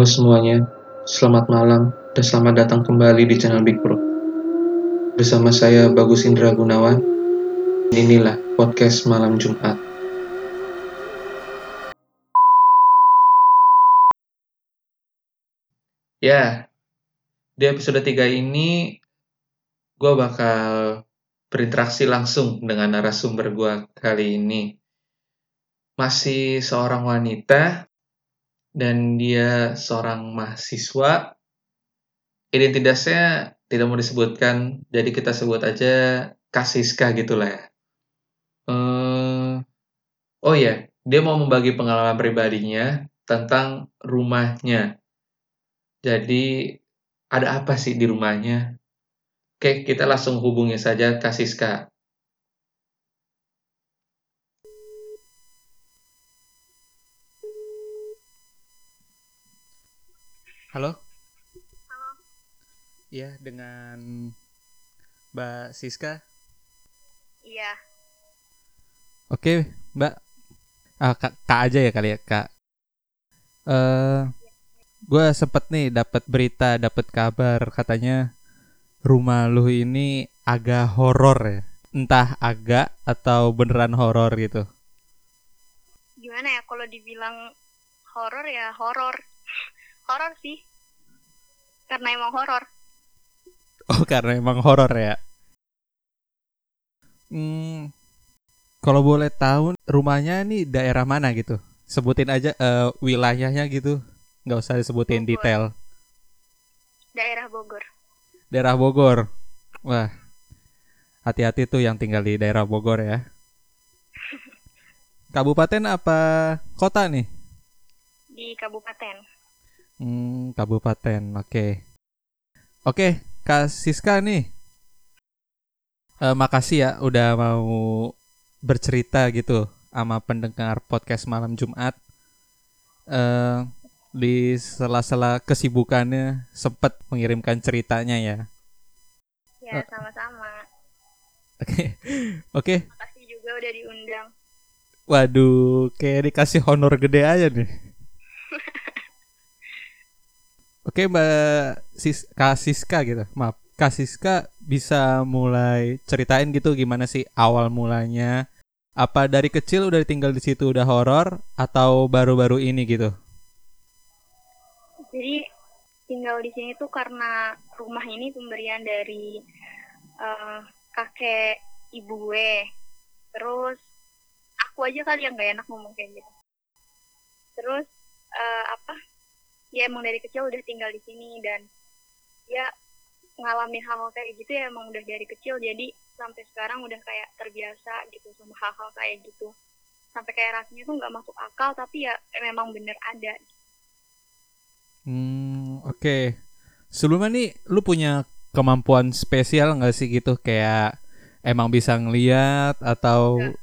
Halo semuanya, selamat malam dan selamat datang kembali di channel Big Bro. Bersama saya Bagus Indra Gunawan. Inilah podcast malam Jumat. Ya, di episode 3 ini gue bakal berinteraksi langsung dengan narasumber gue kali ini. Masih seorang wanita dan dia seorang mahasiswa. Identitasnya tidak mau disebutkan, jadi kita sebut aja Kasiska gitu lah ya. Uh, oh ya, dia mau membagi pengalaman pribadinya tentang rumahnya. Jadi ada apa sih di rumahnya? Oke, kita langsung hubungi saja Kasiska. Halo? Halo. Iya, dengan Mbak Siska. Iya. Oke, Mbak. Ah, kak, kak aja ya kali ya, Kak. Eh, uh, gue sempet nih dapat berita, dapat kabar katanya rumah lu ini agak horor ya. Entah agak atau beneran horor gitu. Gimana ya kalau dibilang horor ya horor horor sih. Karena emang horor. Oh karena emang horor ya? Hmm, kalau boleh tahu rumahnya nih daerah mana gitu? Sebutin aja uh, wilayahnya gitu. Nggak usah disebutin Bogor. detail. Daerah Bogor. Daerah Bogor. Wah hati-hati tuh yang tinggal di daerah Bogor ya. Kabupaten apa kota nih? Di kabupaten Hmm, kabupaten. Oke. Okay. Oke, okay, Kak Siska nih. Uh, makasih ya udah mau bercerita gitu sama pendengar podcast malam Jumat. Uh, di sela-sela kesibukannya sempat mengirimkan ceritanya ya. Ya, sama-sama. Oke. Okay. Oke. Okay. Makasih juga udah diundang. Waduh, kayak dikasih honor gede aja nih. Oke Mbak Sis Kak Siska gitu. Maaf. Kak Siska bisa mulai ceritain gitu gimana sih awal mulanya? Apa dari kecil udah tinggal di situ udah horor atau baru-baru ini gitu? Jadi tinggal di sini tuh karena rumah ini pemberian dari uh, kakek ibu gue. Terus aku aja kali yang gak enak ngomong kayak gitu. Terus uh, apa? Ya emang dari kecil udah tinggal di sini dan ya ngalamin hal-hal kayak gitu ya emang udah dari kecil jadi sampai sekarang udah kayak terbiasa gitu sama hal-hal kayak gitu sampai kayak rasanya tuh nggak masuk akal tapi ya memang bener ada hmm oke okay. sebelumnya nih lu punya kemampuan spesial nggak sih gitu kayak emang bisa ngeliat atau Enggak.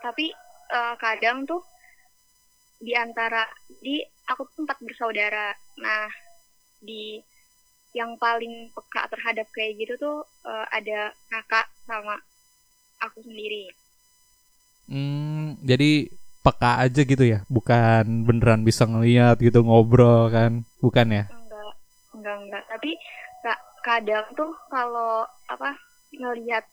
tapi uh, kadang tuh di antara di aku tuh empat bersaudara. Nah di yang paling peka terhadap kayak gitu tuh uh, ada kakak sama aku sendiri. Hmm jadi peka aja gitu ya? Bukan beneran bisa ngeliat gitu ngobrol kan? Bukan ya? Enggak enggak enggak. Tapi kak kadang tuh kalau apa ngelihat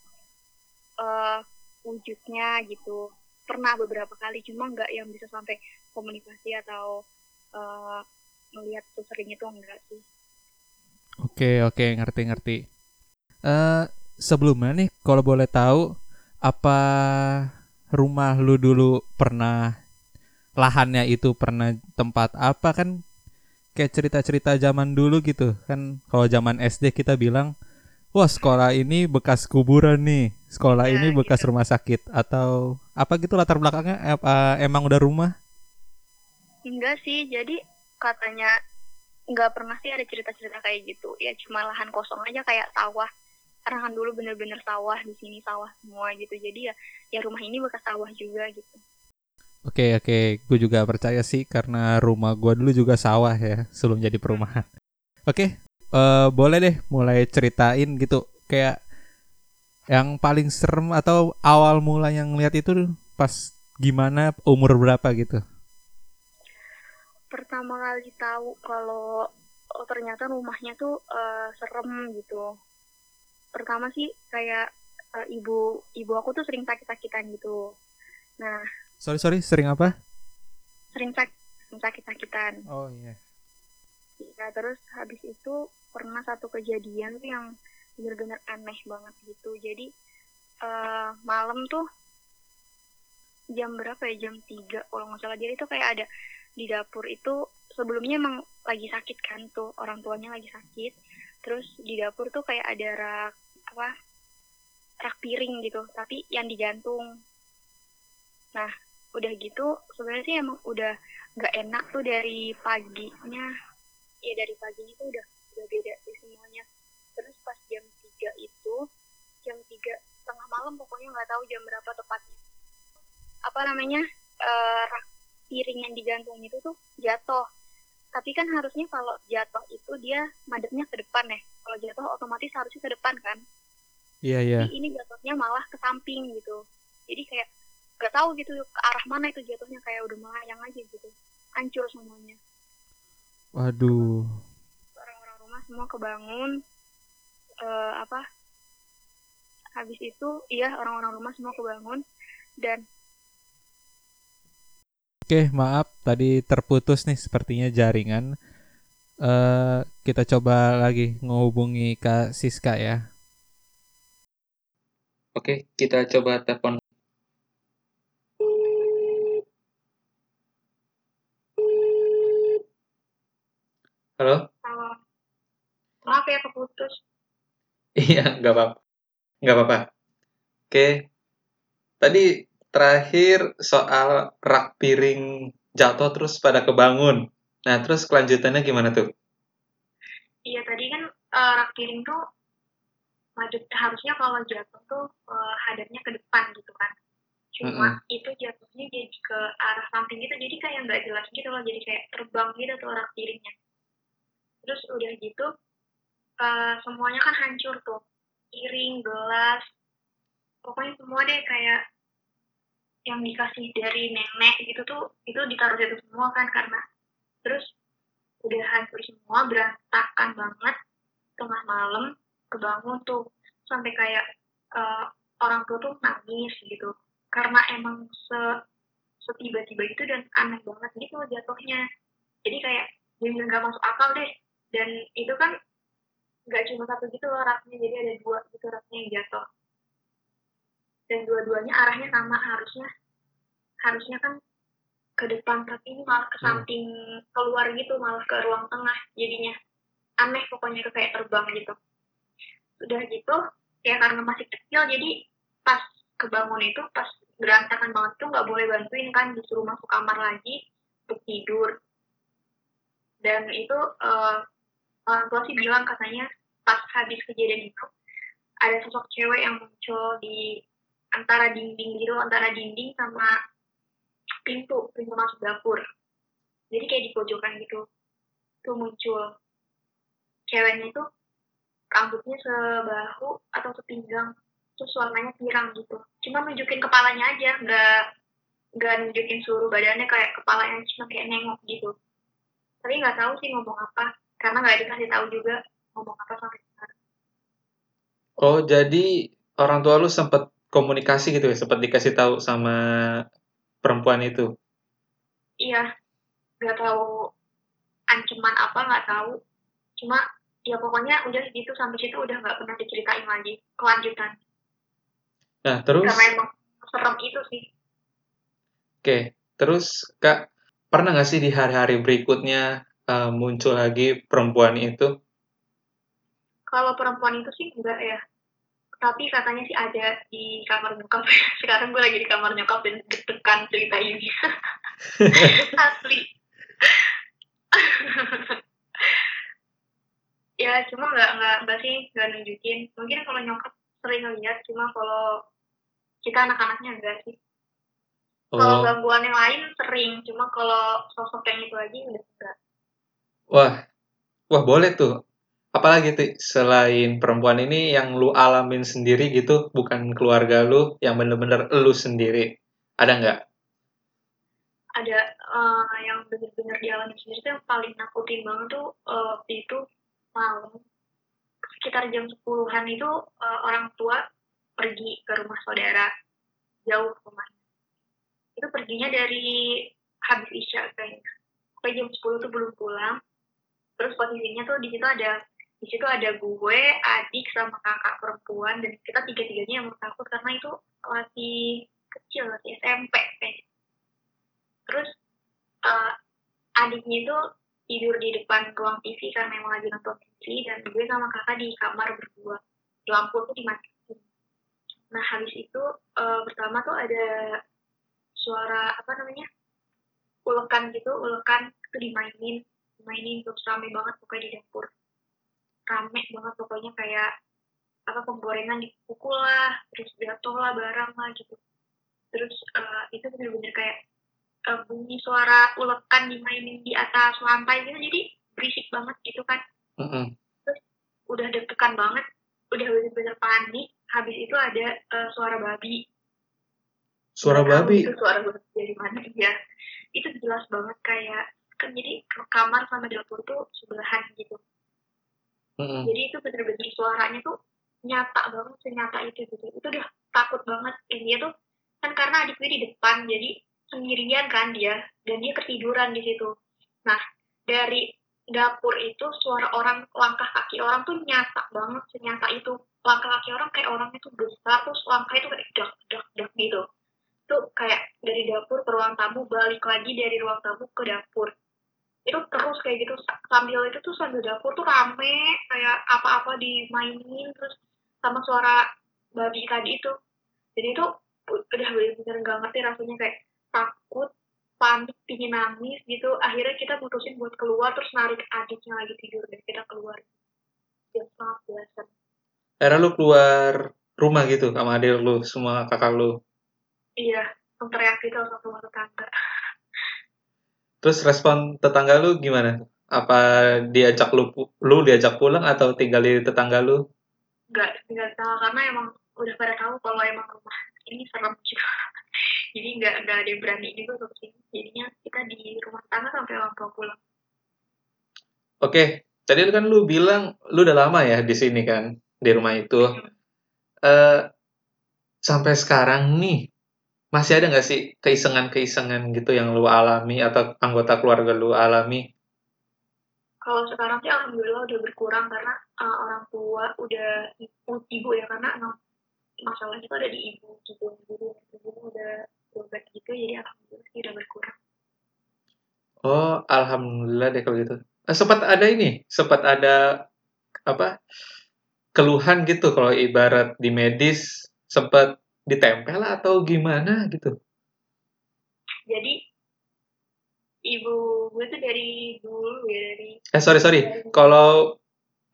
uh, wujudnya gitu pernah beberapa kali cuma nggak yang bisa sampai komunikasi atau uh, melihat itu enggak sih. Oke oke ngerti ngerti. Uh, sebelumnya nih kalau boleh tahu apa rumah lu dulu pernah lahannya itu pernah tempat apa? Kan kayak cerita-cerita zaman dulu gitu. Kan kalau zaman SD kita bilang wah sekolah ini bekas kuburan nih. Sekolah ya, ini bekas gitu. rumah sakit. Atau apa gitu latar belakangnya apa, emang udah rumah enggak sih jadi katanya nggak pernah sih ada cerita-cerita kayak gitu. Ya cuma lahan kosong aja kayak sawah. Karena kan dulu bener-bener sawah di sini sawah semua gitu. Jadi ya ya rumah ini bekas sawah juga gitu. Oke oke, gue juga percaya sih karena rumah gue dulu juga sawah ya sebelum jadi perumahan. Oke, uh, boleh deh mulai ceritain gitu. Kayak yang paling serem atau awal mula yang lihat itu pas gimana umur berapa gitu? Pertama kali tahu kalau oh, ternyata rumahnya tuh uh, serem gitu. Pertama sih kayak uh, ibu ibu aku tuh sering sakit-sakitan gitu. Nah sorry sorry sering apa? sering sak sakit-sakitan. Oh iya. Yeah. ya terus habis itu pernah satu kejadian tuh yang benar-benar aneh banget gitu. Jadi uh, malam tuh jam berapa ya? Jam 3 kalau nggak salah. Jadi itu kayak ada di dapur itu sebelumnya emang lagi sakit kan tuh orang tuanya lagi sakit. Terus di dapur tuh kayak ada rak apa rak piring gitu tapi yang digantung nah udah gitu sebenarnya sih emang udah nggak enak tuh dari paginya. Ya dari paginya tuh udah udah beda sih semuanya. Terus pas jam 3 itu jam 3 tengah malam pokoknya nggak tahu jam berapa tepatnya. Apa namanya uh, rak piring yang digantung itu tuh jatuh. Tapi kan harusnya kalau jatuh itu dia madepnya ke depan ya. Kalau jatuh otomatis harusnya ke depan kan. Iya yeah, iya. yeah. ini jatuhnya malah ke samping gitu. Jadi kayak gak tahu gitu ke arah mana itu jatuhnya. Kayak udah melayang aja gitu. Hancur semuanya. Waduh. Orang-orang rumah semua kebangun. Uh, apa? Habis itu iya orang-orang rumah semua kebangun. Dan Oke, maaf tadi terputus nih sepertinya jaringan. Uh, kita coba lagi menghubungi Kak Siska ya. Oke, kita coba telepon. Halo? Halo. Maaf ya keputus. Iya, nggak apa-apa. Nggak apa-apa. Oke. Tadi terakhir soal rak piring jatuh terus pada kebangun. Nah, terus kelanjutannya gimana tuh? Iya, tadi kan uh, rak piring tuh harusnya kalau jatuh tuh uh, hadapnya ke depan gitu kan. Cuma mm -hmm. itu jatuhnya jadi ke arah samping gitu, jadi kayak nggak jelas gitu loh, jadi kayak terbang gitu tuh rak piringnya. Terus udah gitu, uh, semuanya kan hancur tuh. Piring, gelas, pokoknya semua deh kayak yang dikasih dari nenek gitu tuh itu ditaruh situ semua kan karena terus udah hancur semua berantakan banget tengah malam kebangun tuh sampai kayak uh, orang tua tuh nangis gitu. Karena emang se setiba-tiba itu dan aneh banget gitu jatuhnya. Jadi kayak jadi nggak masuk akal deh. Dan itu kan nggak cuma satu gitu loh raknya jadi ada dua gitu raknya yang jatuh dan dua-duanya arahnya sama harusnya harusnya kan ke depan tapi ini malah ke hmm. samping keluar gitu malah ke ruang tengah jadinya. Aneh pokoknya kayak terbang gitu. Udah gitu ya karena masih kecil jadi pas kebangun itu pas berantakan banget tuh nggak boleh bantuin kan disuruh masuk kamar lagi untuk tidur. Dan itu uh, orang tua sih bilang katanya pas habis kejadian itu ada sosok cewek yang muncul di antara dinding gitu antara dinding sama pintu pintu masuk dapur. Jadi kayak di pojokan gitu tuh muncul. Ceweknya itu rambutnya sebahu atau sepinggang terus warnanya pirang gitu. Cuma nunjukin kepalanya aja nggak nggak nunjukin seluruh badannya kayak kepalanya cuma kayak nengok gitu. Tapi nggak tahu sih ngomong apa karena nggak dikasih tahu juga ngomong apa sampai sekarang. Oh jadi orang tua lu sempat komunikasi gitu ya sempat dikasih tahu sama perempuan itu? Iya nggak tahu. Ancaman apa nggak tahu. Cuma ya pokoknya udah gitu sampai situ udah nggak pernah diceritain lagi kelanjutan. Nah terus? Karena emang serem itu sih. Oke terus kak pernah nggak sih di hari-hari berikutnya uh, muncul lagi perempuan itu? Kalau perempuan itu sih enggak ya tapi katanya sih ada di kamar nyokap. Sekarang gue lagi di kamar nyokap dan deg-degan cerita ini. Asli. Ya cuma nggak nggak nggak sih nggak nunjukin. Mungkin kalau nyokap sering lihat cuma kalau kita anak-anaknya enggak sih. Oh. kalau gangguan yang lain sering cuma kalau sosok yang itu lagi udah enggak wah. Wah boleh tuh apalagi tuh selain perempuan ini yang lu alamin sendiri gitu bukan keluarga lu yang bener-bener lu sendiri. Ada nggak? Ada eh, yang bener-bener dialami sendiri tuh yang paling nakutin banget tuh waktu itu malam. Sekitar jam 10-an itu eh, orang tua pergi ke rumah saudara jauh rumahnya. Itu perginya dari habis isya kayaknya. Sampai jam 10 tuh belum pulang. Terus posisinya tuh di situ ada di situ ada gue adik sama kakak perempuan dan kita tiga tiganya yang takut karena itu masih kecil masih SMP kayaknya terus eh, adiknya itu tidur di depan ruang TV karena emang lagi nonton TV dan gue sama kakak di kamar berdua. Lampu tuh dimatiin. Nah habis itu eh, pertama tuh ada suara apa namanya ulekan gitu ulekan itu dimainin. Dimainin terus rame banget pokoknya di dapur rame banget pokoknya kayak apa penggorengan dipukul lah terus jatuh lah barang lah gitu terus eh, itu bener-bener kayak eh, bunyi suara ulekan dimainin di atas lantai gitu jadi berisik banget gitu kan Mm-mm. udah deg-degan banget udah bener-bener panik habis itu ada eh, suara babi Suara tahu babi. itu suara babi dari mana ya itu jelas banget kayak kan jadi kamar sama dapur tuh sebelahan Mm-mm. jadi itu bener-bener suaranya tuh nyata banget senyata itu gitu. Itu udah takut banget. Dan dia tuh kan karena adik gue di depan jadi sendirian kan dia dan dia ketiduran di situ. Nah dari dapur itu suara orang langkah kaki orang tuh nyata banget senyata itu. Langkah kaki orang kayak orangnya tuh besar terus langkah itu kayak dak dak dak gitu. Tuh kayak dari dapur ke ruang tamu balik lagi dari ruang tamu ke dapur itu terus kayak gitu sa- sambil itu tuh sambil dapur tuh rame kayak apa-apa dimainin terus sama suara babi tadi itu. Jadi itu udah bener-bener gak ngerti rasanya kayak takut panik pingin nangis gitu. Akhirnya kita mutusin buat keluar terus narik adiknya lagi tidur dan kita keluar. Jam setengah belasan Akhirnya lu keluar rumah gitu sama adik lu, semua kakak lu. iya teriak gitu keluar tetangga Terus respon tetangga lu gimana? Apa diajak lu lu diajak pulang atau tinggal di tetangga lu? nggak nggak tahu karena emang udah pada tahu kalau emang rumah ini serem juga jadi nggak nggak ada yang berani juga untuk sini jadinya kita di rumah tangga sampai orang tua pulang Oke, tadi kan lu bilang lu udah lama ya di sini kan, di rumah itu. Eh sampai sekarang nih masih ada nggak sih keisengan-keisengan gitu yang lu alami atau anggota keluarga lu alami? kalau sekarang sih alhamdulillah udah berkurang karena uh, orang tua udah ibu, ibu ya karena emang masalahnya itu ada di ibu gitu jadi ibu udah berobat gitu jadi alhamdulillah sih udah berkurang Oh, alhamdulillah deh kalau gitu. Eh, sempat ada ini, sempat ada apa keluhan gitu kalau ibarat di medis sempat ditempel atau gimana gitu. jadi ibu gue tuh dari dulu ya dari Eh sorry sorry, kalau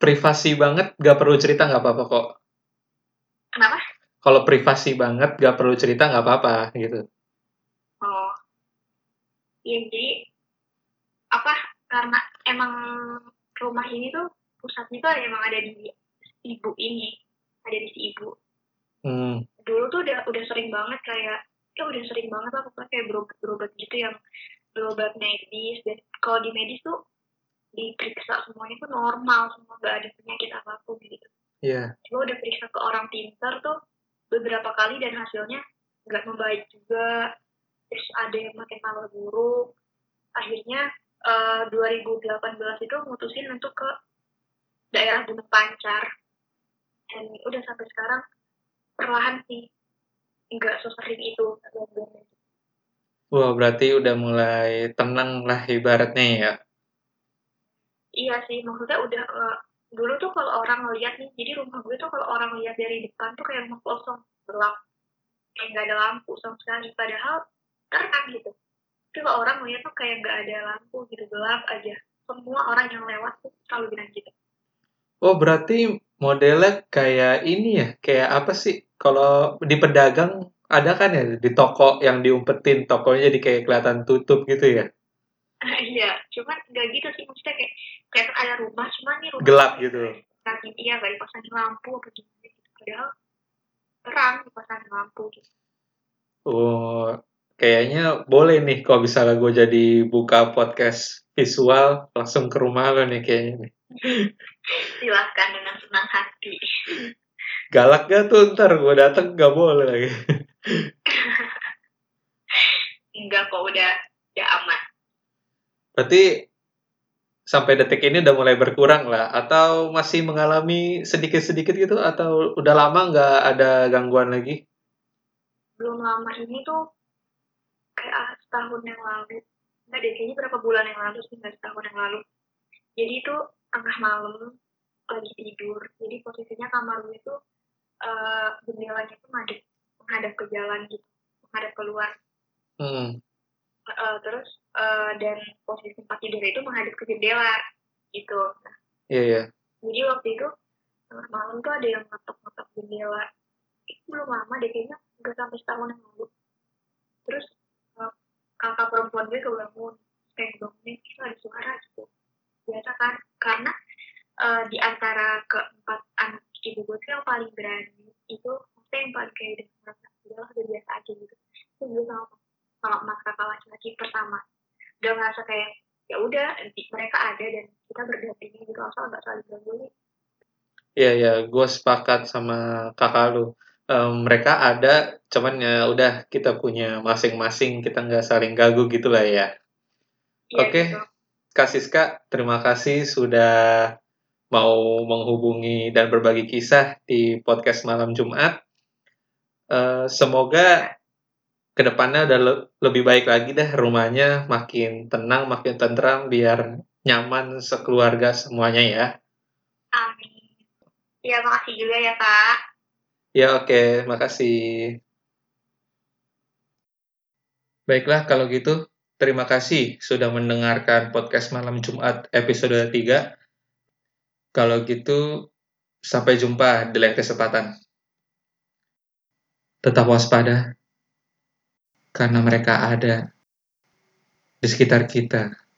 privasi banget gak perlu cerita nggak apa-apa kok. kenapa Kalau privasi banget gak perlu cerita nggak apa-apa gitu. Oh, iya jadi apa? Karena emang rumah ini tuh pusatnya tuh emang ada di ibu ini, ada di si ibu. Hmm, Dulu tuh udah udah sering banget kayak, ya udah sering banget lah pokoknya kayak berobat berobat gitu yang berobat medis dan kalau di medis tuh diperiksa semuanya tuh normal semua gak ada penyakit apa pun gitu. iya. Cuma udah periksa ke orang pintar tuh beberapa kali dan hasilnya nggak membaik juga. Terus ada yang makin malah buruk. Akhirnya eh, 2018 itu mutusin untuk ke daerah Gunung Pancar. Dan udah sampai sekarang perlahan sih nggak sesering itu. Wah, berarti udah mulai tenang lah ibaratnya ya. Iya sih, maksudnya udah eh, dulu tuh kalau orang ngeliat nih, jadi rumah gue tuh kalau orang ngeliat dari depan tuh kayak rumah kosong, gelap, kayak nggak ada lampu sama sekali. Padahal terang gitu. Tapi kalau orang ngeliat tuh kayak nggak ada lampu gitu, gelap aja. Semua orang yang lewat tuh selalu bilang gitu. Oh, berarti modelnya kayak ini ya, kayak apa sih? Kalau di pedagang ada kan ya di toko yang diumpetin tokonya jadi kayak kelihatan tutup gitu ya. Iya, cuman nggak gitu sih. Maksudnya kayak kayak ada rumah, cuman nih rumah Gelap gitu. Tapi iya nggak dipasangin lampu apa gitu. Padahal terang dipasangin lampu gitu. Oh, kayaknya boleh nih kalau misalnya gue jadi buka podcast visual langsung ke rumah lo nih kayaknya nih. Silahkan dengan senang hati. Galak gak tuh ntar gue dateng gak boleh lagi. Enggak kok udah udah aman. Berarti sampai detik ini udah mulai berkurang lah atau masih mengalami sedikit-sedikit gitu atau udah lama nggak ada gangguan lagi? Belum lama ini tuh kayak setahun yang lalu. Enggak deh, kayaknya berapa bulan yang lalu sih, nggak setahun yang lalu. Jadi itu tengah malam lagi tidur. Jadi posisinya kamar gue itu uh, jendelanya itu madep menghadap ke jalan gitu, menghadap keluar. Hmm. Uh, terus uh, dan posisi tempat tidur itu menghadap ke jendela gitu. Iya, iya. jadi waktu itu malam tuh ada yang ngetok-ngetok jendela. Itu belum lama deh kayaknya nggak sampai setahun yang lalu. Terus uh, kakak perempuan gue kebangun kayak bangunin itu ada suara gitu. Biasa kan karena uh, di antara keempat anak ibu gue tuh yang paling berani itu maksudnya yang paling kayak dengan udah udah biasa aja gitu. Itu gue sama sama mas kakak laki-laki pertama udah ngerasa kayak ya udah mereka ada dan kita berdampingan gitu asal nggak saling ganggu Iya, iya, gue sepakat sama kakak lu. Em, mereka ada, cuman ya udah kita punya masing-masing, kita nggak saling ganggu gitu lah ya. Iya, Oke. gitu. Kak Siska, terima kasih sudah mau menghubungi dan berbagi kisah di podcast malam Jumat. Eh, semoga ke depannya udah le- lebih baik lagi deh rumahnya, makin tenang, makin tentram, biar nyaman sekeluarga semuanya ya. amin ya makasih juga ya kak Ya oke, makasih. Baiklah kalau gitu, terima kasih sudah mendengarkan podcast malam Jumat episode 3. Kalau gitu, sampai jumpa di lain kesempatan. Tetap waspada, karena mereka ada di sekitar kita.